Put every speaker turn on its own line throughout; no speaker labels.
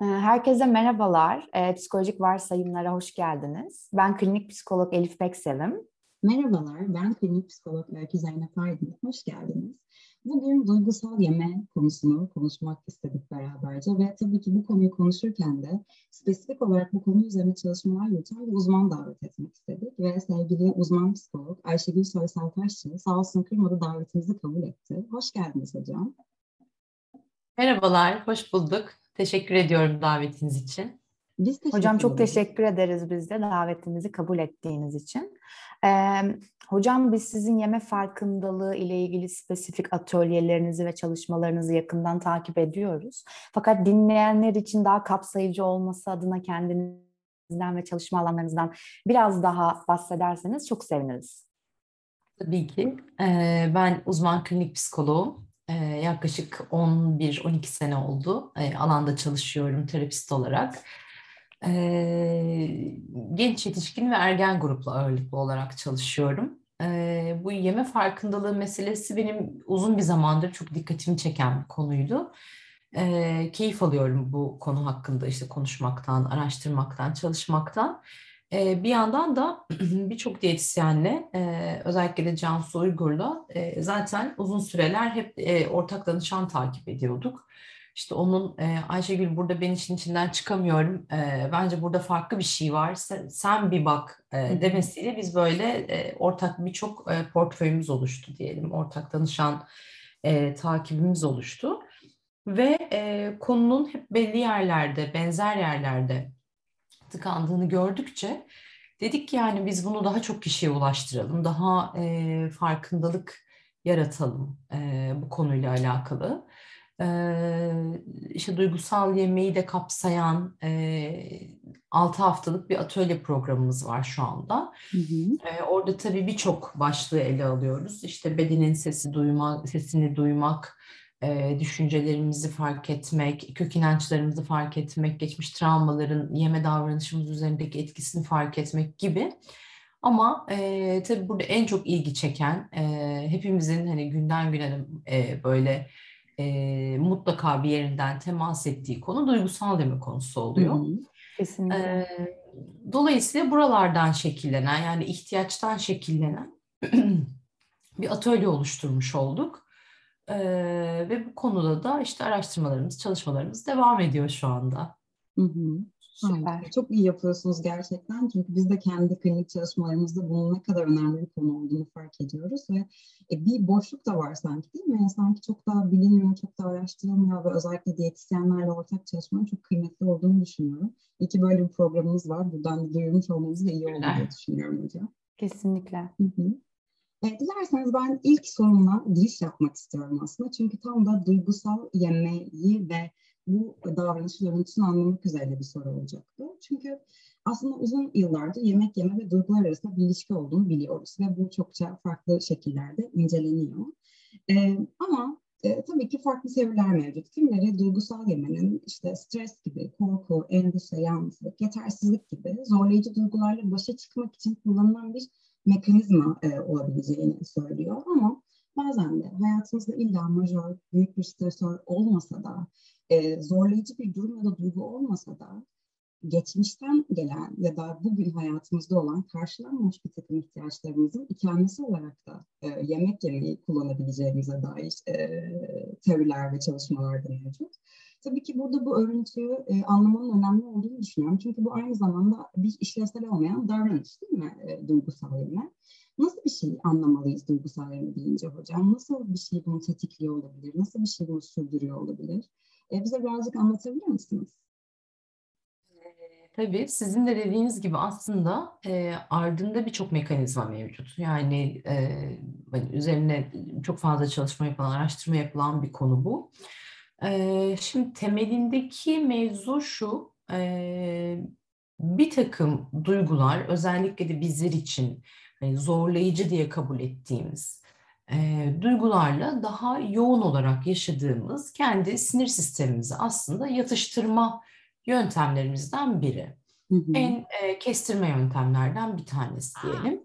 Ee, herkese merhabalar. E, psikolojik varsayımlara hoş geldiniz. Ben klinik psikolog Elif Peksevim.
Merhabalar, ben klinik psikolog Öykü Zeynep Aydın. Hoş geldiniz. Bugün duygusal yeme konusunu konuşmak istedik beraberce ve tabii ki bu konuyu konuşurken de spesifik olarak bu konu üzerine çalışmalar yürüten bir uzman davet etmek istedik ve sevgili uzman psikolog Ayşegül Soysal Taşçı sağ olsun kırmadı davetimizi kabul etti. Hoş geldiniz hocam.
Merhabalar, hoş bulduk. Teşekkür ediyorum davetiniz için.
Biz Hocam çok teşekkür ederiz biz de davetimizi kabul ettiğiniz için. Ee, hocam biz sizin yeme farkındalığı ile ilgili spesifik atölyelerinizi ve çalışmalarınızı yakından takip ediyoruz. Fakat dinleyenler için daha kapsayıcı olması adına kendinizden ve çalışma alanlarınızdan biraz daha bahsederseniz çok seviniriz.
Tabii ki. Ee, ben uzman klinik psikoloğum. Yaklaşık 11-12 sene oldu. Alanda çalışıyorum terapist olarak. Genç yetişkin ve ergen grupla ağırlıklı olarak çalışıyorum. Bu yeme farkındalığı meselesi benim uzun bir zamandır çok dikkatimi çeken bir konuydu. Keyif alıyorum bu konu hakkında işte konuşmaktan, araştırmaktan, çalışmaktan. Ee, bir yandan da birçok diyetisyenle e, özellikle de Cansu Uygur'la e, zaten uzun süreler hep e, ortak danışan takip ediyorduk. İşte onun Ayşegül burada ben işin içinden çıkamıyorum. bence burada farklı bir şey var. Sen, sen bir bak demesiyle biz böyle ortak birçok portföyümüz oluştu diyelim. Ortak danışan takibimiz oluştu. Ve konunun hep belli yerlerde, benzer yerlerde tıkandığını gördükçe dedik ki yani biz bunu daha çok kişiye ulaştıralım, daha e, farkındalık yaratalım e, bu konuyla alakalı. E, işte duygusal yemeği de kapsayan e, 6 haftalık bir atölye programımız var şu anda. Hı hı. E, orada tabii birçok başlığı ele alıyoruz. İşte bedenin sesi duymak, sesini duymak, e, düşüncelerimizi fark etmek, kök inançlarımızı fark etmek, geçmiş travmaların yeme davranışımız üzerindeki etkisini fark etmek gibi. Ama e, tabii burada en çok ilgi çeken, e, hepimizin hani günden güne e, böyle e, mutlaka bir yerinden temas ettiği konu duygusal deme konusu oluyor. Hı hı. Kesinlikle. E, dolayısıyla buralardan şekillenen yani ihtiyaçtan şekillenen bir atölye oluşturmuş olduk. Ee, ve bu konuda da işte araştırmalarımız, çalışmalarımız devam ediyor şu anda.
Hı hı. Süper. Çok iyi yapıyorsunuz gerçekten. Çünkü biz de kendi klinik çalışmalarımızda bunun ne kadar önemli bir konu olduğunu fark ediyoruz ve e, bir boşluk da var sanki değil mi? Yani sanki çok daha bilinmiyor, çok daha araştırılmıyor ve özellikle diyetisyenlerle ortak çalışmanın çok kıymetli olduğunu düşünüyorum. İyi ki böyle bir programımız var. Buradan duyurmuş olmanız da iyi oldu diye düşünüyorum hocam.
Kesinlikle.
Hı hı. E, dilerseniz ben ilk sorumla giriş yapmak istiyorum aslında. Çünkü tam da duygusal yemeği ve bu davranış görüntüsünü anlamak üzere bir soru olacaktı. Çünkü aslında uzun yıllardır yemek yeme ve duygular arasında bir ilişki olduğunu biliyoruz ve bu çokça farklı şekillerde inceleniyor. E, ama e, tabii ki farklı seviyeler mevcut. Kimileri duygusal yemenin işte stres gibi, korku, endişe, yalnızlık, yetersizlik gibi zorlayıcı duygularla başa çıkmak için kullanılan bir mekanizma e, olabileceğini söylüyor ama bazen de hayatımızda illa majör, büyük bir stresör olmasa da e, zorlayıcı bir durum ya da duygu olmasa da geçmişten gelen ya da bugün hayatımızda olan karşılanmamış bir takım ihtiyaçlarımızın ikamesi olarak da e, yemek yemeyi kullanabileceğimize dair e, teoriler ve çalışmalar da mevcut. Tabii ki burada bu örüntüyü e, anlamanın önemli olduğunu düşünüyorum. Çünkü bu aynı zamanda bir işlevsel olmayan davranış değil mi e, duygusal yeme? Nasıl bir şey anlamalıyız duygusal yeme deyince hocam? Nasıl bir şey bunu tetikliyor olabilir? Nasıl bir şey bunu sürdürüyor olabilir? E, bize birazcık anlatabilir misiniz?
Tabii sizin de dediğiniz gibi aslında e, ardında birçok mekanizma mevcut. Yani e, hani üzerine çok fazla çalışma yapılan, araştırma yapılan bir konu bu. E, şimdi temelindeki mevzu şu, e, bir takım duygular özellikle de bizler için hani zorlayıcı diye kabul ettiğimiz e, duygularla daha yoğun olarak yaşadığımız kendi sinir sistemimizi aslında yatıştırma yöntemlerimizden biri. Hı hı. En e, kestirme yöntemlerden bir tanesi diyelim.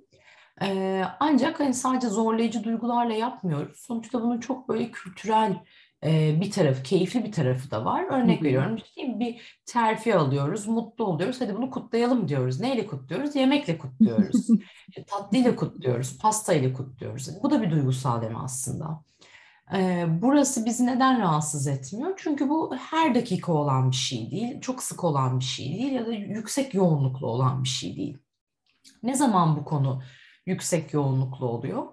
E, ancak hani sadece zorlayıcı duygularla yapmıyoruz. Sonuçta bunun çok böyle kültürel e, bir tarafı, keyifli bir tarafı da var. Örnek veriyorum işte bir terfi alıyoruz, mutlu oluyoruz. Hadi bunu kutlayalım diyoruz. Neyle kutluyoruz? Yemekle kutluyoruz. Tatlıyla kutluyoruz, pastayla kutluyoruz. Bu da bir duygusal yeme aslında. E, burası bizi neden rahatsız etmiyor? Çünkü bu her dakika olan bir şey değil, çok sık olan bir şey değil ya da yüksek yoğunluklu olan bir şey değil. Ne zaman bu konu yüksek yoğunluklu oluyor?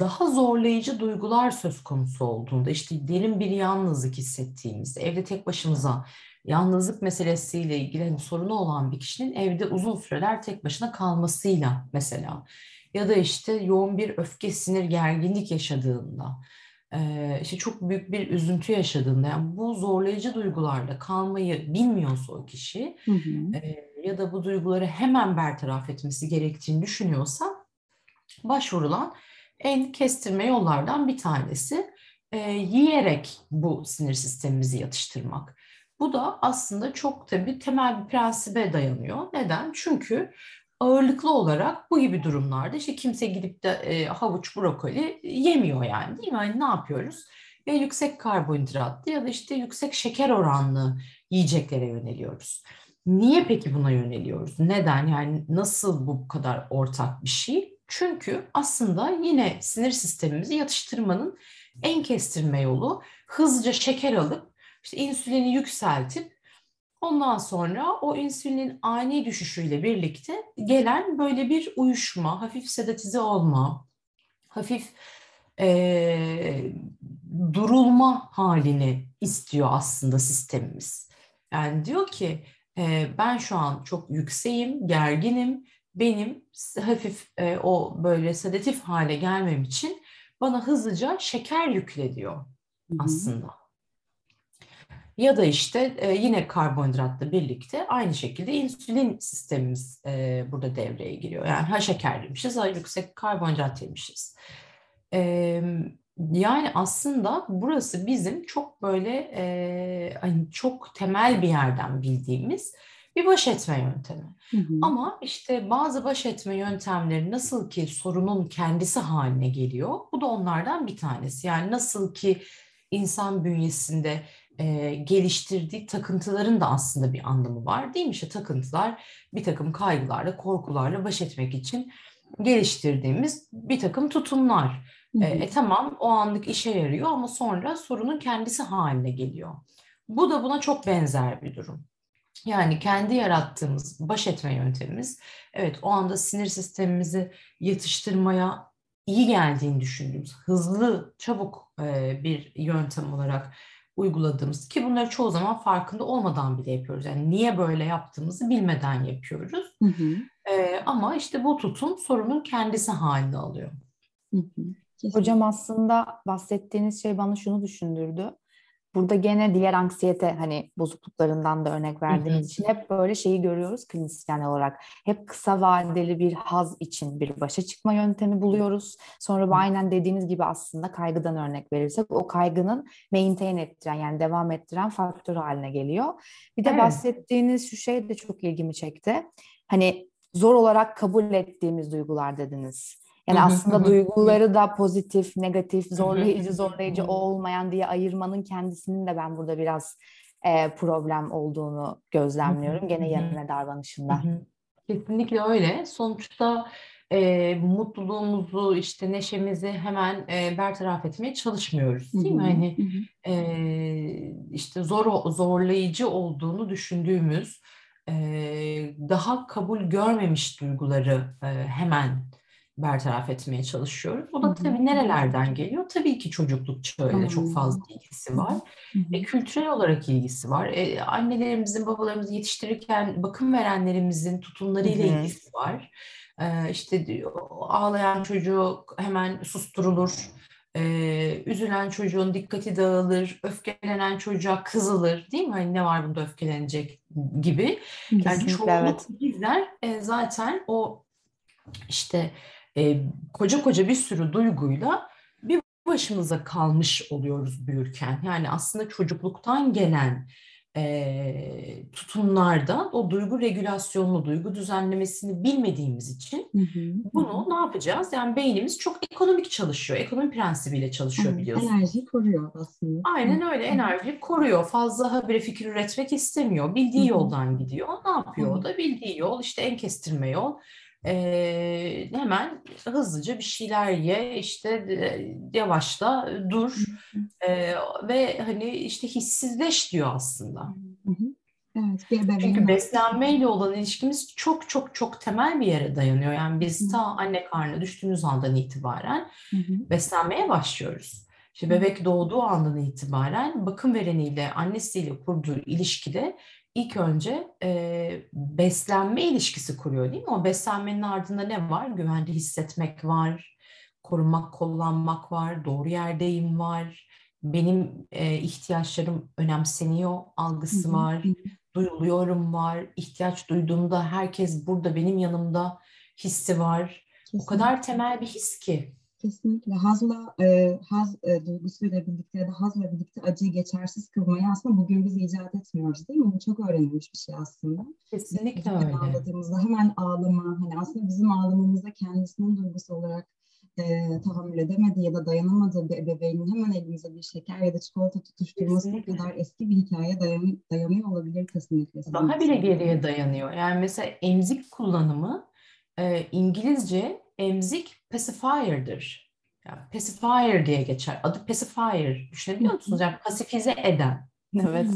Daha zorlayıcı duygular söz konusu olduğunda, işte derin bir yalnızlık hissettiğimizde, evde tek başımıza yalnızlık meselesiyle ilgili hani sorunu olan bir kişinin evde uzun süreler tek başına kalmasıyla mesela ya da işte yoğun bir öfke, sinir, gerginlik yaşadığında, işte çok büyük bir üzüntü yaşadığında, yani bu zorlayıcı duygularla kalmayı bilmiyorsa o kişi hı hı. ya da bu duyguları hemen bertaraf etmesi gerektiğini düşünüyorsa başvurulan en kestirme yollardan bir tanesi yiyerek bu sinir sistemimizi yatıştırmak. Bu da aslında çok tabii temel bir prensibe dayanıyor. Neden? Çünkü ağırlıklı olarak bu gibi durumlarda işte kimse gidip de e, havuç brokoli yemiyor yani değil mi? Hani ne yapıyoruz? Ya yüksek karbonhidratlı ya da işte yüksek şeker oranlı yiyeceklere yöneliyoruz. Niye peki buna yöneliyoruz? Neden? Yani nasıl bu kadar ortak bir şey? Çünkü aslında yine sinir sistemimizi yatıştırmanın en kestirme yolu hızlıca şeker alıp işte insülini yükseltip Ondan sonra o insülinin ani düşüşüyle birlikte gelen böyle bir uyuşma, hafif sedatize olma, hafif e, durulma halini istiyor aslında sistemimiz. Yani diyor ki e, ben şu an çok yükseğim, gerginim, benim hafif e, o böyle sedatif hale gelmem için bana hızlıca şeker yükle diyor aslında. Hı hı. Ya da işte e, yine karbonhidratla birlikte aynı şekilde insülin sistemimiz e, burada devreye giriyor. Yani ha şeker yemişiz, ha yüksek karbonhidrat yemişiz. E, yani aslında burası bizim çok böyle e, hani çok temel bir yerden bildiğimiz bir baş etme yöntemi. Hı hı. Ama işte bazı baş etme yöntemleri nasıl ki sorunun kendisi haline geliyor, bu da onlardan bir tanesi. Yani nasıl ki insan bünyesinde e, geliştirdiği takıntıların da aslında bir anlamı var değil mi? İşte takıntılar bir takım kaygılarla, korkularla baş etmek için geliştirdiğimiz bir takım tutumlar. E, e, tamam o anlık işe yarıyor ama sonra sorunun kendisi haline geliyor. Bu da buna çok benzer bir durum. Yani kendi yarattığımız baş etme yöntemimiz evet o anda sinir sistemimizi yatıştırmaya iyi geldiğini düşündüğümüz hızlı, çabuk e, bir yöntem olarak uyguladığımız ki bunları çoğu zaman farkında olmadan bile yapıyoruz. Yani niye böyle yaptığımızı bilmeden yapıyoruz. Hı hı. Ee, ama işte bu tutum sorunun kendisi halini alıyor.
Hı hı. Hocam aslında bahsettiğiniz şey bana şunu düşündürdü. Burada gene diğer anksiyete hani bozukluklarından da örnek verdiğiniz için hep böyle şeyi görüyoruz klinisyen olarak. Hep kısa vadeli bir haz için bir başa çıkma yöntemi buluyoruz. Sonra bu aynen dediğiniz gibi aslında kaygıdan örnek verirsek o kaygının maintain ettiren yani devam ettiren faktör haline geliyor. Bir de evet. bahsettiğiniz şu şey de çok ilgimi çekti. Hani zor olarak kabul ettiğimiz duygular dediniz. Yani aslında duyguları da pozitif, negatif, zorlayıcı, zorlayıcı olmayan diye ayırmanın kendisinin de ben burada biraz e, problem olduğunu gözlemliyorum. Gene yerine davranışında.
Kesinlikle öyle. Sonuçta e, mutluluğumuzu, işte neşemizi hemen e, bertaraf etmeye çalışmıyoruz, değil mi? Hani e, işte zor zorlayıcı olduğunu düşündüğümüz, e, daha kabul görmemiş duyguları e, hemen bertaraf etmeye çalışıyoruz. Bu da tabii nerelerden geliyor? Tabii ki çocukluk çağıyla çok fazla ilgisi var. E, kültürel olarak ilgisi var. E, annelerimizin, babalarımızı yetiştirirken bakım verenlerimizin tutumlarıyla ilgisi var. E, işte ağlayan çocuk hemen susturulur. Ee, üzülen çocuğun dikkati dağılır, öfkelenen çocuğa kızılır değil mi? Hani ne var bunda öfkelenecek gibi. Kesinlikle, yani çoğunluk evet. bizler e, zaten o işte e, koca koca bir sürü duyguyla bir başımıza kalmış oluyoruz büyürken. Yani aslında çocukluktan gelen e, tutumlarda o duygu regülasyonunu, duygu düzenlemesini bilmediğimiz için hı hı, bunu hı. ne yapacağız? Yani beynimiz çok ekonomik çalışıyor. Ekonomi prensibiyle çalışıyor biliyorsunuz.
Enerjiyi koruyor aslında.
Aynen öyle. Enerjiyi koruyor. Fazla habire fikir üretmek istemiyor. Bildiği hı hı. yoldan gidiyor. Ne yapıyor o da? Bildiği yol işte en kestirme yol e, hemen hızlıca bir şeyler ye, işte e, yavaşla, dur. E, ve hani işte hissizleş diyor aslında.
Evet,
Çünkü beslenmeyle olan ilişkimiz çok çok çok temel bir yere dayanıyor. Yani biz ta anne karnına düştüğümüz andan itibaren beslenmeye başlıyoruz. İşte bebek doğduğu andan itibaren bakım vereniyle annesiyle kurduğu ilişkide ilk önce e, beslenme ilişkisi kuruyor değil mi? O beslenmenin ardında ne var? Güvende hissetmek var, korunmak, kullanmak var, doğru yerdeyim var, benim e, ihtiyaçlarım önemseniyor algısı var, duyuluyorum var, ihtiyaç duyduğumda herkes burada benim yanımda hissi var. Kesinlikle. O kadar temel bir his ki.
Kesinlikle. Hazla, e, haz e, duygusuyla birlikte ya da hazla birlikte acıyı geçersiz kılmayı aslında bugün biz icat etmiyoruz değil mi? Bu çok öğrenilmiş bir şey aslında.
Kesinlikle biz öyle.
Ağladığımızda hemen ağlama, hani aslında bizim ağlamamızda kendisinin duygusu olarak e, tahammül edemedi ya da dayanamadığı bir ebeveynin hemen elimize bir şeker ya da çikolata tutuşturması kesinlikle. kadar eski bir hikaye dayan, dayanıyor olabilir kesinlikle.
Daha bile geriye dayanıyor. Yani mesela emzik kullanımı e, İngilizce emzik pacifier'dır. Yani pacifier diye geçer. Adı pacifier. Düşünebiliyor musunuz? Yani pasifize eden.
Evet.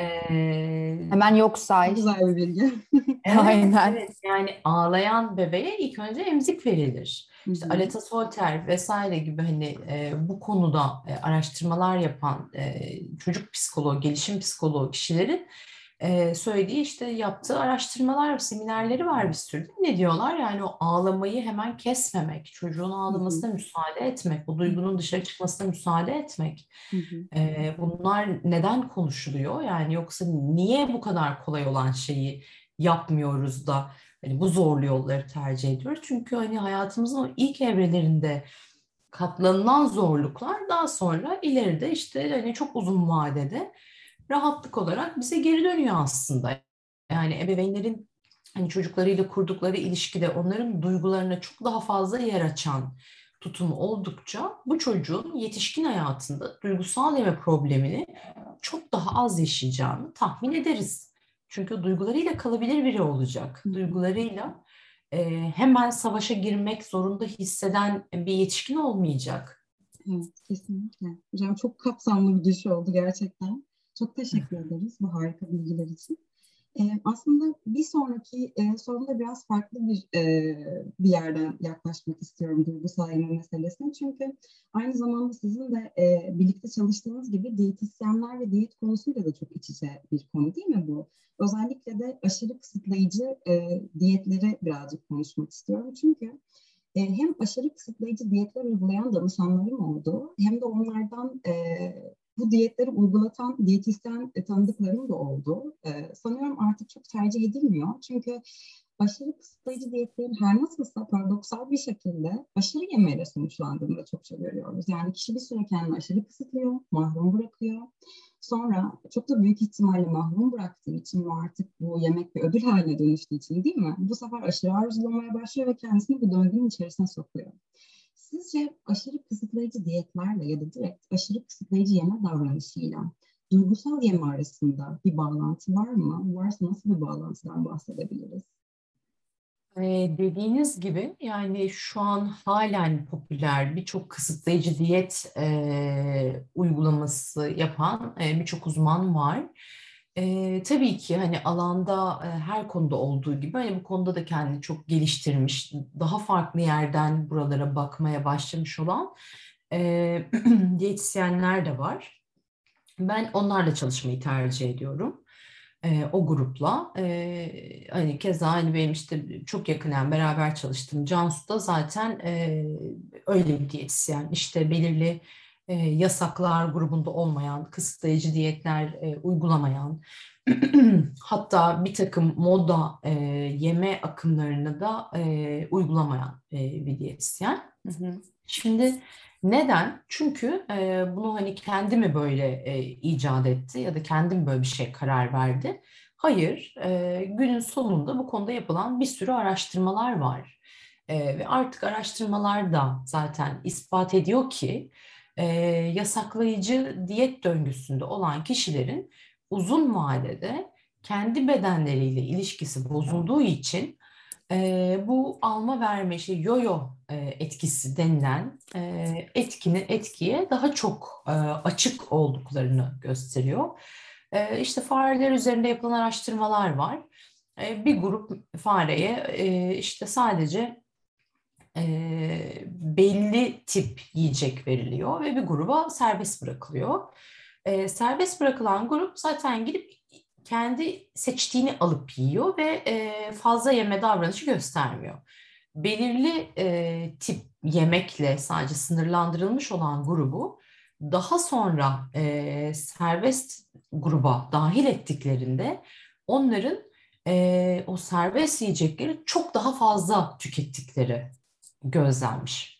Ee, Hemen yok say.
Güzel bir bilgi.
evet, Aynen. Evet, yani ağlayan bebeğe ilk önce emzik verilir. İşte Aleta Solter vesaire gibi hani e, bu konuda e, araştırmalar yapan e, çocuk psikoloğu, gelişim psikoloğu kişilerin e, söylediği işte yaptığı araştırmalar, seminerleri var bir sürü. Ne diyorlar? Yani o ağlamayı hemen kesmemek, çocuğun ağlamasına müsaade etmek, bu duygunun dışarı çıkmasına müsaade etmek. E, bunlar neden konuşuluyor? Yani yoksa niye bu kadar kolay olan şeyi yapmıyoruz da hani bu zorlu yolları tercih ediyoruz? Çünkü hani hayatımızın o ilk evrelerinde katlanılan zorluklar daha sonra ileride işte hani çok uzun vadede rahatlık olarak bize geri dönüyor aslında. Yani ebeveynlerin hani çocuklarıyla kurdukları ilişkide onların duygularına çok daha fazla yer açan tutumu oldukça bu çocuğun yetişkin hayatında duygusal yeme problemini çok daha az yaşayacağını tahmin ederiz. Çünkü duygularıyla kalabilir biri olacak. Duygularıyla e, hemen savaşa girmek zorunda hisseden bir yetişkin olmayacak.
Evet, kesinlikle. Hocam çok kapsamlı bir düş oldu gerçekten. Çok teşekkür ederiz bu harika bilgiler için. Ee, aslında bir sonraki e, sorumda biraz farklı bir e, bir yerden yaklaşmak istiyorum duygusal yeme meselesine. Çünkü aynı zamanda sizin de e, birlikte çalıştığınız gibi diyetisyenler ve diyet konusuyla da çok iç içe bir konu değil mi bu? Özellikle de aşırı kısıtlayıcı e, diyetleri birazcık konuşmak istiyorum. Çünkü e, hem aşırı kısıtlayıcı diyetler uygulayan danışanlarım oldu hem de onlardan e, bu diyetleri uygulatan diyetisyen tanıdıklarım da oldu. Ee, sanıyorum artık çok tercih edilmiyor. Çünkü aşırı kısıtlayıcı diyetlerin her nasılsa paradoksal bir şekilde aşırı yemeyle sonuçlandığını da çokça görüyoruz. Yani kişi bir süre kendini aşırı kısıtlıyor, mahrum bırakıyor. Sonra çok da büyük ihtimalle mahrum bıraktığı için ve artık bu yemek bir ödül haline dönüştüğü için değil mi? Bu sefer aşırı arzulamaya başlıyor ve kendisini bu döngünün içerisine sokuyor. Sizce aşırı kısıtlayıcı diyetlerle ya da direkt aşırı kısıtlayıcı yeme davranışıyla duygusal yeme arasında bir bağlantı var mı? Varsa nasıl bir bağlantıdan bahsedebiliriz?
Ee, dediğiniz gibi yani şu an halen popüler birçok kısıtlayıcı diyet e, uygulaması yapan e, birçok uzman var. E, tabii ki hani alanda e, her konuda olduğu gibi hani bu konuda da kendini çok geliştirmiş, daha farklı yerden buralara bakmaya başlamış olan e, diyetisyenler de var. Ben onlarla çalışmayı tercih ediyorum. E, o grupla. E, hani keza hani benim işte çok yakından beraber çalıştığım Cansu da zaten e, öyle bir diyetisyen. İşte belirli e, yasaklar grubunda olmayan, kısıtlayıcı diyetler e, uygulamayan, hatta bir takım moda e, yeme akımlarını da e, uygulamayan e, bir diyetisyen. Hı hı. Şimdi neden? Çünkü e, bunu hani kendi mi böyle e, icat etti ya da kendi mi böyle bir şey karar verdi? Hayır, e, günün sonunda bu konuda yapılan bir sürü araştırmalar var. E, ve artık araştırmalar da zaten ispat ediyor ki e, yasaklayıcı diyet döngüsünde olan kişilerin uzun vadede kendi bedenleriyle ilişkisi bozulduğu için e, bu alma verme işte yo-yo e, etkisi denilen e, etkinin etkiye daha çok e, açık olduklarını gösteriyor. E, işte fareler üzerinde yapılan araştırmalar var. E, bir grup fareye e, işte sadece belli tip yiyecek veriliyor ve bir gruba serbest bırakılıyor. Serbest bırakılan grup zaten gidip kendi seçtiğini alıp yiyor ve fazla yeme davranışı göstermiyor. Belirli tip yemekle sadece sınırlandırılmış olan grubu daha sonra serbest gruba dahil ettiklerinde onların e, o serbest yiyecekleri çok daha fazla tükettikleri gözlenmiş.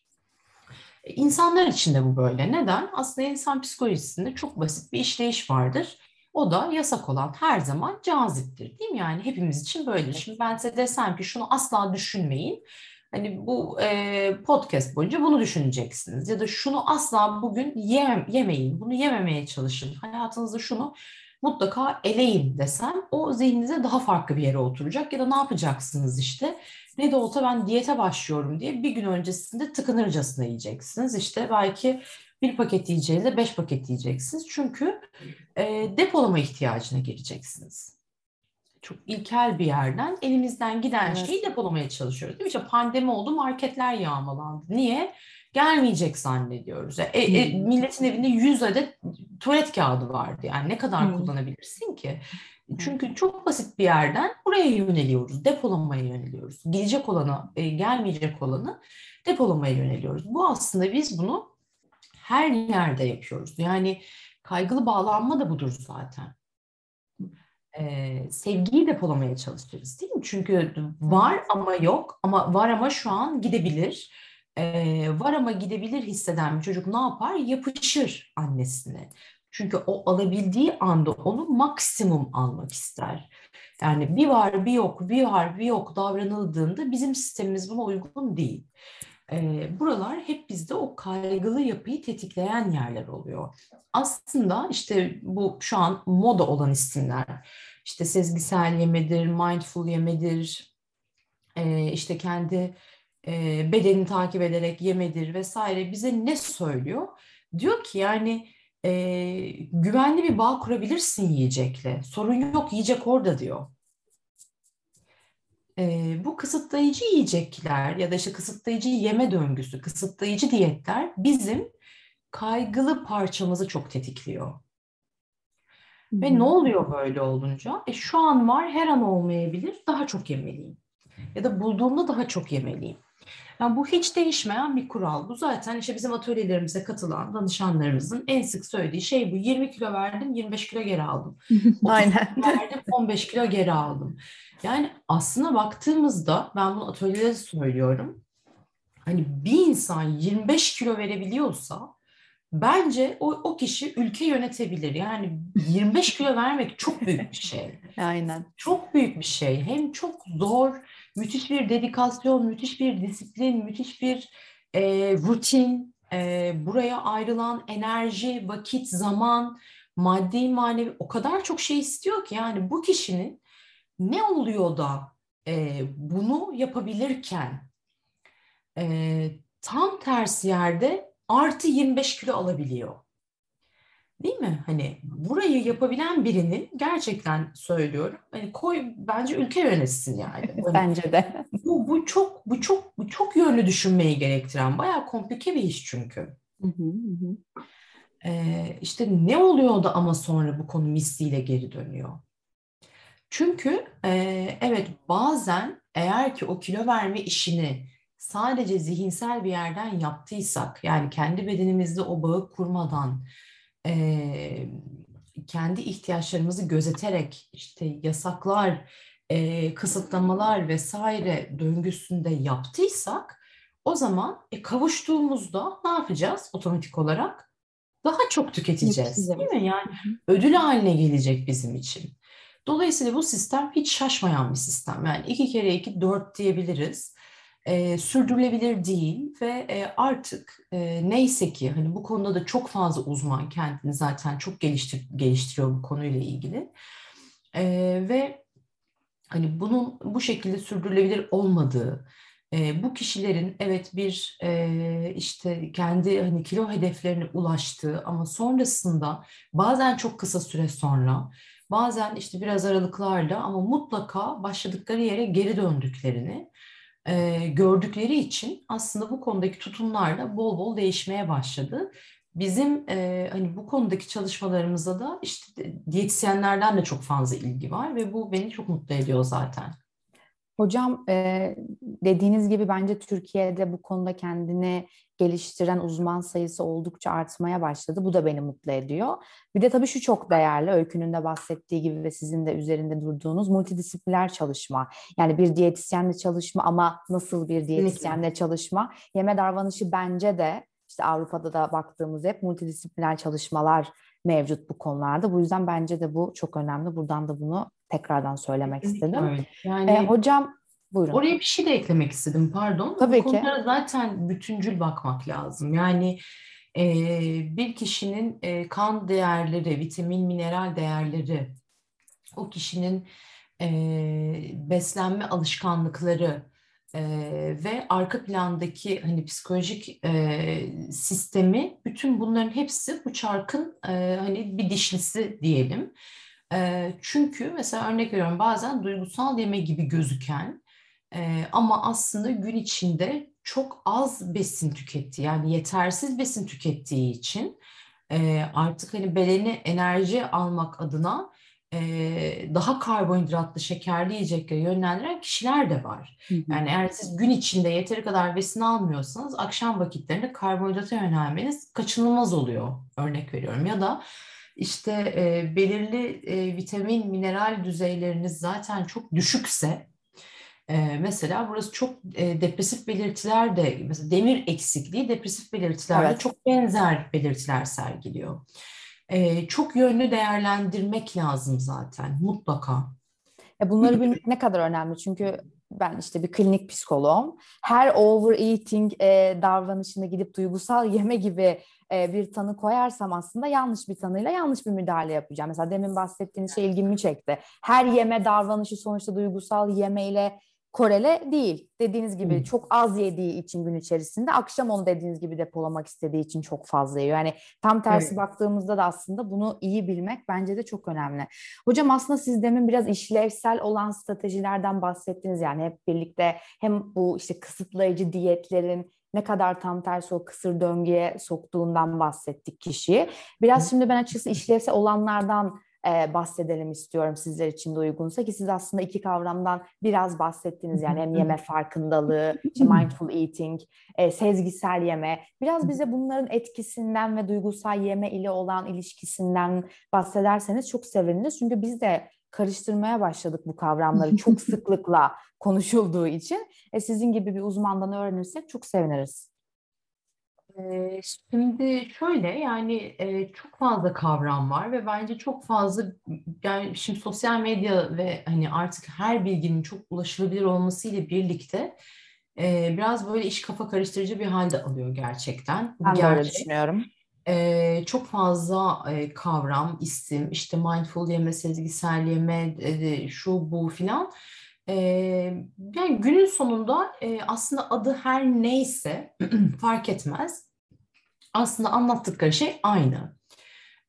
İnsanlar için de bu böyle. Neden? Aslında insan psikolojisinde çok basit bir işleyiş vardır. O da yasak olan her zaman caziptir değil mi? Yani hepimiz için böyle. Şimdi ben size desem ki şunu asla düşünmeyin. Hani bu e, podcast boyunca bunu düşüneceksiniz. Ya da şunu asla bugün yem, yemeyin, bunu yememeye çalışın. Hayatınızda şunu mutlaka eleyin desem o zihninize daha farklı bir yere oturacak. Ya da ne yapacaksınız işte? Ne de olsa ben diyete başlıyorum diye bir gün öncesinde tıkınırcasına yiyeceksiniz. İşte belki bir paket yiyeceğinize beş paket yiyeceksiniz. Çünkü e, depolama ihtiyacına gireceksiniz. Çok ilkel bir yerden elimizden giden evet. şeyi depolamaya çalışıyoruz. Değil mi? İşte pandemi oldu marketler yağmalandı. Niye? Gelmeyecek zannediyoruz. E, e, milletin evinde 100 adet tuvalet kağıdı vardı. Yani ne kadar hmm. kullanabilirsin ki? Çünkü çok basit bir yerden buraya yöneliyoruz, depolamaya yöneliyoruz. Gidecek olanı, e, gelmeyecek olanı depolamaya yöneliyoruz. Bu aslında biz bunu her yerde yapıyoruz. Yani kaygılı bağlanma da budur zaten. Ee, sevgiyi depolamaya çalışırız değil mi? Çünkü var ama yok ama var ama şu an gidebilir. Var ama gidebilir hisseden bir çocuk ne yapar? Yapışır annesine. Çünkü o alabildiği anda onu maksimum almak ister. Yani bir var bir yok, bir var bir yok davranıldığında bizim sistemimiz buna uygun değil. E, buralar hep bizde o kaygılı yapıyı tetikleyen yerler oluyor. Aslında işte bu şu an moda olan isimler, işte sezgisel yemedir, mindful yemedir, e, işte kendi e, bedenini takip ederek yemedir vesaire bize ne söylüyor? Diyor ki yani e, güvenli bir bağ kurabilirsin yiyecekle. Sorun yok yiyecek orada diyor e, bu kısıtlayıcı yiyecekler ya da işte kısıtlayıcı yeme döngüsü, kısıtlayıcı diyetler bizim kaygılı parçamızı çok tetikliyor. Hmm. Ve ne oluyor böyle olunca? E şu an var, her an olmayabilir, daha çok yemeliyim. Ya da bulduğumda daha çok yemeliyim. Yani bu hiç değişmeyen bir kural. Bu zaten işte bizim atölyelerimize katılan danışanlarımızın en sık söylediği şey bu. 20 kilo verdim, 25 kilo geri aldım.
Aynen.
verdim, 15 kilo geri aldım. Yani aslına baktığımızda ben bunu atölyede söylüyorum. Hani bir insan 25 kilo verebiliyorsa bence o, o kişi ülke yönetebilir. Yani 25 kilo vermek çok büyük bir şey.
Aynen.
Çok büyük bir şey. Hem çok zor, müthiş bir dedikasyon, müthiş bir disiplin, müthiş bir e, rutin, e, buraya ayrılan enerji, vakit, zaman, maddi, manevi o kadar çok şey istiyor ki yani bu kişinin ne oluyor da e, bunu yapabilirken e, tam tersi yerde artı 25 kilo alabiliyor. Değil mi? Hani burayı yapabilen birinin gerçekten söylüyorum. Hani koy bence ülke yönetsin yani.
Hani bence de.
Bu, bu çok bu çok bu çok yönlü düşünmeyi gerektiren bayağı komplike bir iş çünkü. Hı hı hı. Ee, işte ne oluyor da ama sonra bu konu misliyle geri dönüyor. Çünkü e, evet bazen eğer ki o kilo verme işini sadece zihinsel bir yerden yaptıysak yani kendi bedenimizde o bağı kurmadan e, kendi ihtiyaçlarımızı gözeterek işte yasaklar, e, kısıtlamalar vesaire döngüsünde yaptıysak O zaman e, kavuştuğumuzda ne yapacağız otomatik olarak? Daha çok tüketeceğiz değil mi? Yani ödül haline gelecek bizim için. Dolayısıyla bu sistem hiç şaşmayan bir sistem. Yani iki kere iki dört diyebiliriz. E, sürdürülebilir değil ve e, artık e, neyse ki hani bu konuda da çok fazla uzman kendini zaten çok geliştir geliştiriyor bu konuyla ilgili. E, ve hani bunun bu şekilde sürdürülebilir olmadığı, e, bu kişilerin evet bir e, işte kendi hani kilo hedeflerine ulaştığı ama sonrasında bazen çok kısa süre sonra bazen işte biraz aralıklarla ama mutlaka başladıkları yere geri döndüklerini e, gördükleri için aslında bu konudaki tutumlar da bol bol değişmeye başladı. Bizim e, hani bu konudaki çalışmalarımızda da işte diyetisyenlerden de çok fazla ilgi var ve bu beni çok mutlu ediyor zaten.
Hocam e, dediğiniz gibi bence Türkiye'de bu konuda kendini geliştiren uzman sayısı oldukça artmaya başladı. Bu da beni mutlu ediyor. Bir de tabii şu çok değerli, Öykü'nün de bahsettiği gibi ve sizin de üzerinde durduğunuz multidisipliner çalışma. Yani bir diyetisyenle çalışma ama nasıl bir diyetisyenle çalışma? Yeme davranışı bence de işte Avrupa'da da baktığımız hep multidisipliner çalışmalar mevcut bu konularda. Bu yüzden bence de bu çok önemli. Buradan da bunu tekrardan söylemek istedim. Evet. Yani ee, hocam buyurun.
Oraya bir şey de eklemek istedim pardon.
Tabii
bu
ki.
Konulara zaten bütüncül bakmak lazım. Yani e, bir kişinin e, kan değerleri, vitamin, mineral değerleri, o kişinin e, beslenme alışkanlıkları, e, ve arka plandaki hani psikolojik e, sistemi bütün bunların hepsi bu çarkın e, hani bir dişlisi diyelim. E, çünkü mesela örnek veriyorum bazen duygusal yeme gibi gözüken e, ama aslında gün içinde çok az besin tükettiği yani yetersiz besin tükettiği için e, artık hani bedeni enerji almak adına e, daha karbonhidratlı, şekerli yiyeceklere yönlendiren kişiler de var. Hı hı. Yani eğer siz gün içinde yeteri kadar besin almıyorsanız akşam vakitlerinde karbonhidrata yönelmeniz kaçınılmaz oluyor. Örnek veriyorum. Ya da işte e, belirli e, vitamin, mineral düzeyleriniz zaten çok düşükse ee, mesela burası çok e, depresif belirtiler de mesela demir eksikliği depresif belirtilerle evet. çok benzer belirtiler sergiliyor e, çok yönlü değerlendirmek lazım zaten mutlaka.
E bunları bilmek ne kadar önemli çünkü ben işte bir klinik psikoloğum. Her overeating e, davranışını gidip duygusal yeme gibi e, bir tanı koyarsam aslında yanlış bir tanıyla yanlış bir müdahale yapacağım. Mesela demin bahsettiğiniz şey ilgimi çekti. Her yeme davranışı sonuçta duygusal yemeyle korele değil. Dediğiniz gibi hmm. çok az yediği için gün içerisinde akşam onu dediğiniz gibi depolamak istediği için çok fazla yiyor. Yani tam tersi evet. baktığımızda da aslında bunu iyi bilmek bence de çok önemli. Hocam aslında siz demin biraz işlevsel olan stratejilerden bahsettiniz. Yani hep birlikte hem bu işte kısıtlayıcı diyetlerin ne kadar tam tersi o kısır döngüye soktuğundan bahsettik kişiyi. Biraz şimdi ben açıkçası işlevsel olanlardan e, bahsedelim istiyorum sizler için de uygunsa ki siz aslında iki kavramdan biraz bahsettiniz yani hem yeme farkındalığı, işte mindful eating, e, sezgisel yeme. Biraz bize bunların etkisinden ve duygusal yeme ile olan ilişkisinden bahsederseniz çok seviniriz. Çünkü biz de karıştırmaya başladık bu kavramları çok sıklıkla konuşulduğu için. E, sizin gibi bir uzmandan öğrenirsek çok seviniriz.
Şimdi şöyle yani çok fazla kavram var ve bence çok fazla yani şimdi sosyal medya ve hani artık her bilginin çok ulaşılabilir olmasıyla birlikte biraz böyle iş kafa karıştırıcı bir halde alıyor gerçekten.
Ben de öyle düşünüyorum.
çok fazla kavram, isim, işte mindful yeme, sezgisel yeme, şu bu filan. yani günün sonunda aslında adı her neyse fark etmez aslında anlattıkları şey aynı.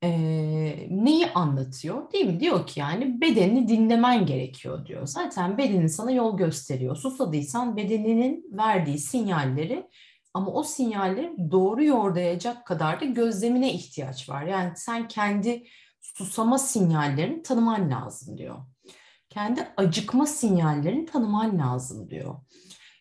Ee, neyi anlatıyor? Değil mi? Diyor ki yani bedenini dinlemen gerekiyor diyor. Zaten bedenin sana yol gösteriyor. Susadıysan bedeninin verdiği sinyalleri ama o sinyalleri doğru yordayacak kadar da gözlemine ihtiyaç var. Yani sen kendi susama sinyallerini tanıman lazım diyor. Kendi acıkma sinyallerini tanıman lazım diyor.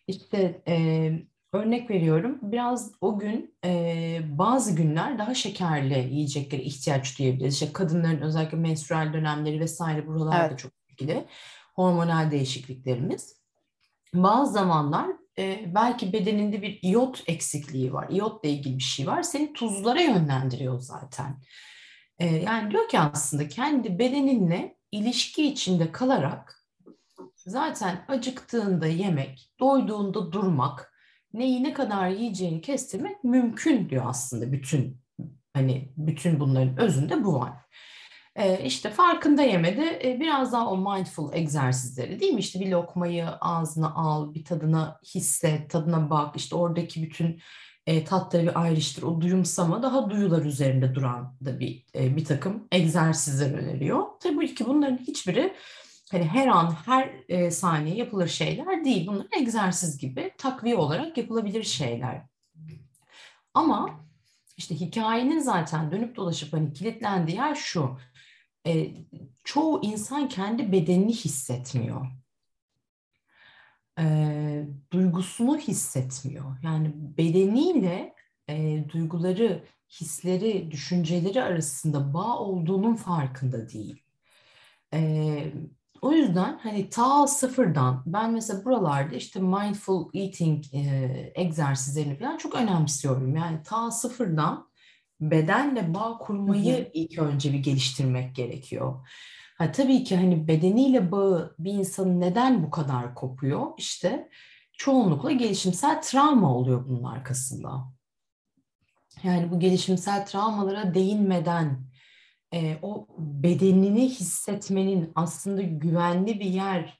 İşte e, Örnek veriyorum biraz o gün e, bazı günler daha şekerli yiyeceklere ihtiyaç duyabiliriz. İşte kadınların özellikle menstrual dönemleri vesaire buralarda evet. çok etkili. Hormonal değişikliklerimiz. Bazı zamanlar e, belki bedeninde bir iot eksikliği var, iotla ilgili bir şey var. Seni tuzlara yönlendiriyor zaten. E, yani diyor ki aslında kendi bedeninle ilişki içinde kalarak zaten acıktığında yemek, doyduğunda durmak, neyi ne kadar yiyeceğini kestirmek mümkün diyor aslında bütün hani bütün bunların özünde bu var. Ee, işte farkında yemede e, biraz daha o mindful egzersizleri değil mi? İşte bir lokmayı ağzına al, bir tadına hisset, tadına bak. İşte oradaki bütün e, tatları bir ayrıştır. O duyumsama daha duyular üzerinde duran da bir e, bir takım egzersizler öneriyor. Tabii ki bunların hiçbiri hani her an her e, saniye yapılır şeyler değil. Bunlar egzersiz gibi takviye olarak yapılabilir şeyler. Ama işte hikayenin zaten dönüp dolaşıp hani kilitlendiği yer şu. E, çoğu insan kendi bedenini hissetmiyor. E, duygusunu hissetmiyor. Yani bedeniyle e, duyguları, hisleri, düşünceleri arasında bağ olduğunun farkında değil. E, o yüzden hani ta sıfırdan ben mesela buralarda işte mindful eating e, egzersizlerini falan çok önemsiyorum. Yani ta sıfırdan bedenle bağ kurmayı hı hı. ilk önce bir geliştirmek gerekiyor. Ha, tabii ki hani bedeniyle bağı bir insanın neden bu kadar kopuyor? İşte çoğunlukla gelişimsel travma oluyor bunun arkasında. Yani bu gelişimsel travmalara değinmeden e, o bedenini hissetmenin aslında güvenli bir yer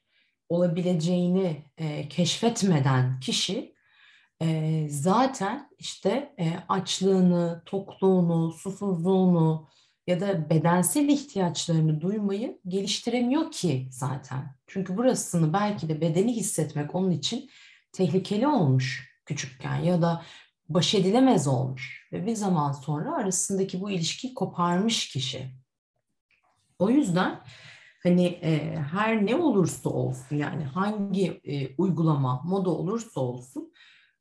olabileceğini e, keşfetmeden kişi e, zaten işte e, açlığını, tokluğunu, susuzluğunu ya da bedensel ihtiyaçlarını duymayı geliştiremiyor ki zaten. Çünkü burasını belki de bedeni hissetmek onun için tehlikeli olmuş küçükken ya da baş edilemez olmuş ve bir zaman sonra arasındaki bu ilişkiyi koparmış kişi. O yüzden hani e, her ne olursa olsun yani hangi e, uygulama moda olursa olsun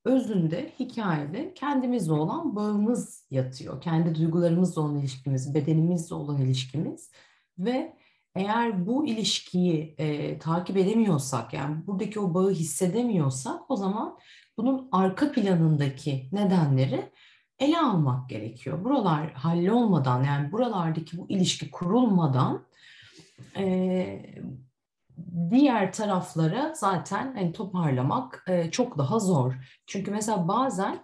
özünde hikayede kendimizle olan bağımız yatıyor. Kendi duygularımızla olan ilişkimiz, bedenimizle olan ilişkimiz ve eğer bu ilişkiyi e, takip edemiyorsak yani buradaki o bağı hissedemiyorsak o zaman bunun arka planındaki nedenleri ele almak gerekiyor. Buralar hallolmadan yani buralardaki bu ilişki kurulmadan e, diğer taraflara zaten hani toparlamak e, çok daha zor. Çünkü mesela bazen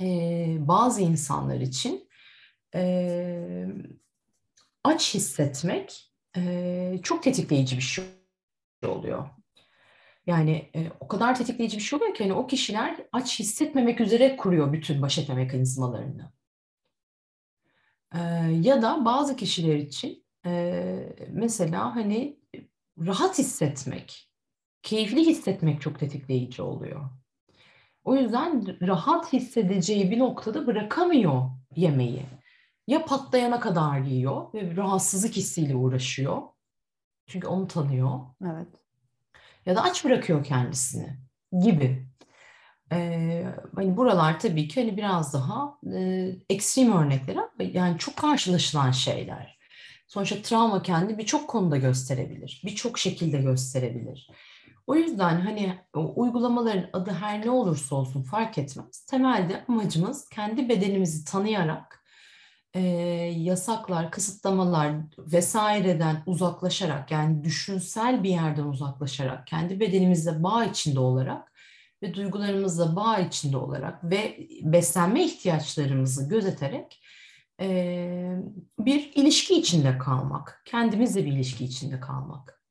e, bazı insanlar için e, aç hissetmek e, çok tetikleyici bir şey oluyor. Yani e, o kadar tetikleyici bir şey oluyor ki hani o kişiler aç hissetmemek üzere kuruyor bütün baş etme mekanizmalarını. E, ya da bazı kişiler için e, mesela hani rahat hissetmek, keyifli hissetmek çok tetikleyici oluyor. O yüzden rahat hissedeceği bir noktada bırakamıyor yemeği. Ya patlayana kadar yiyor ve rahatsızlık hissiyle uğraşıyor. Çünkü onu tanıyor.
Evet.
Ya da aç bırakıyor kendisini gibi. Ee, hani buralar tabii ki hani biraz daha e, ekstrem örnekler ama yani çok karşılaşılan şeyler. Sonuçta travma kendi birçok konuda gösterebilir. Birçok şekilde gösterebilir. O yüzden hani uygulamaların adı her ne olursa olsun fark etmez. Temelde amacımız kendi bedenimizi tanıyarak e, yasaklar, kısıtlamalar vesaireden uzaklaşarak yani düşünsel bir yerden uzaklaşarak kendi bedenimizle bağ içinde olarak ve duygularımızla bağ içinde olarak ve beslenme ihtiyaçlarımızı gözeterek e, bir ilişki içinde kalmak, kendimizle bir ilişki içinde kalmak.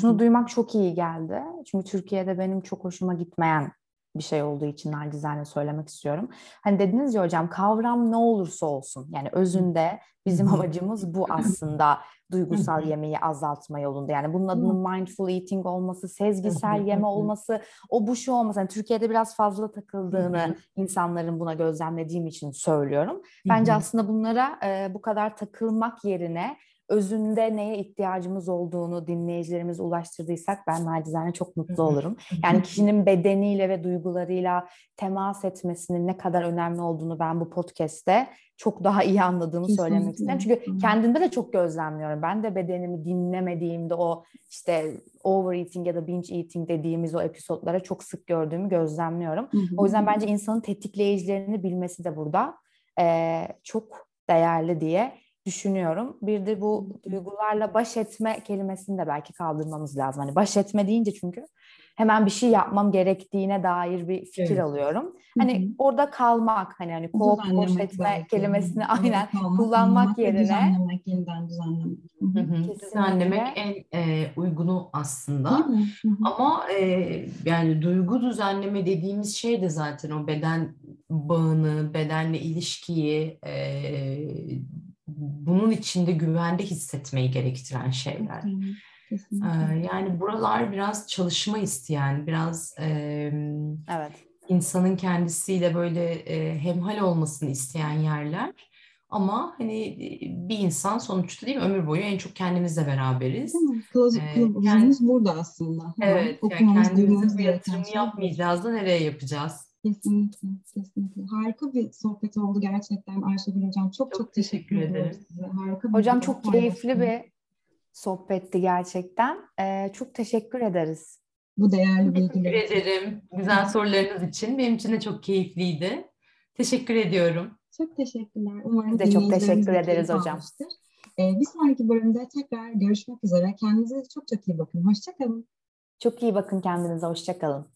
Şunu duymak çok iyi geldi. Çünkü Türkiye'de benim çok hoşuma gitmeyen bir şey olduğu için nacizane söylemek istiyorum. Hani dediniz ya hocam kavram ne olursa olsun yani özünde bizim amacımız bu aslında duygusal yemeği azaltma yolunda. Yani bunun adının mindful eating olması, sezgisel yeme olması, o bu şu olması. Yani Türkiye'de biraz fazla takıldığını insanların buna gözlemlediğim için söylüyorum. Bence aslında bunlara e, bu kadar takılmak yerine özünde neye ihtiyacımız olduğunu dinleyicilerimize ulaştırdıysak ben nacizane çok mutlu olurum. Yani kişinin bedeniyle ve duygularıyla temas etmesinin ne kadar önemli olduğunu ben bu podcast'te çok daha iyi anladığımı Kesinlikle. söylemek isterim. Çünkü kendimde de çok gözlemliyorum. Ben de bedenimi dinlemediğimde o işte overeating ya da binge eating dediğimiz o episodlara çok sık gördüğümü gözlemliyorum. O yüzden bence insanın tetikleyicilerini bilmesi de burada e, çok değerli diye düşünüyorum. Bir de bu duygularla baş etme kelimesini de belki kaldırmamız lazım. Hani baş etme deyince çünkü hemen bir şey yapmam gerektiğine dair bir fikir evet. alıyorum. Hani Hı-hı. orada kalmak hani hani kop boş etme belki. kelimesini aynen kalmak, kullanmak yerine
düzenlemek, yeniden düzenlemek.
Düzenlemek en e, uygunu aslında. Hı-hı. Ama e, yani duygu düzenleme dediğimiz şey de zaten o beden bağını, bedenle ilişkiyi e, bunun içinde güvende hissetmeyi gerektiren şeyler. Kesinlikle. Yani buralar biraz çalışma isteyen, biraz e, evet. insanın kendisiyle böyle e, hemhal olmasını isteyen yerler. Ama hani bir insan sonuçta değil mi ömür boyu en çok kendimizle beraberiz.
Kılavuz, ee, kendimiz burada aslında.
Evet, yani kendimize bu yatırımı yapmayacağız da nereye yapacağız?
Kesinlikle, kesinlikle. Harika bir sohbet oldu gerçekten Ayşegül Hocam. Çok çok, çok teşekkür, teşekkür ederim size.
Harika bir Hocam çok keyifli bir sohbetti gerçekten. Ee, çok teşekkür ederiz.
Bu değerli bilgiler
Teşekkür ederim. Güzel sorularınız için. Benim için de çok keyifliydi. Teşekkür ediyorum.
Çok teşekkürler. Umarım
Biz de çok teşekkür ederiz hocam.
Ee, bir sonraki bölümde tekrar görüşmek üzere. Kendinize çok çok iyi bakın. Hoşçakalın.
Çok iyi bakın kendinize. Hoşçakalın.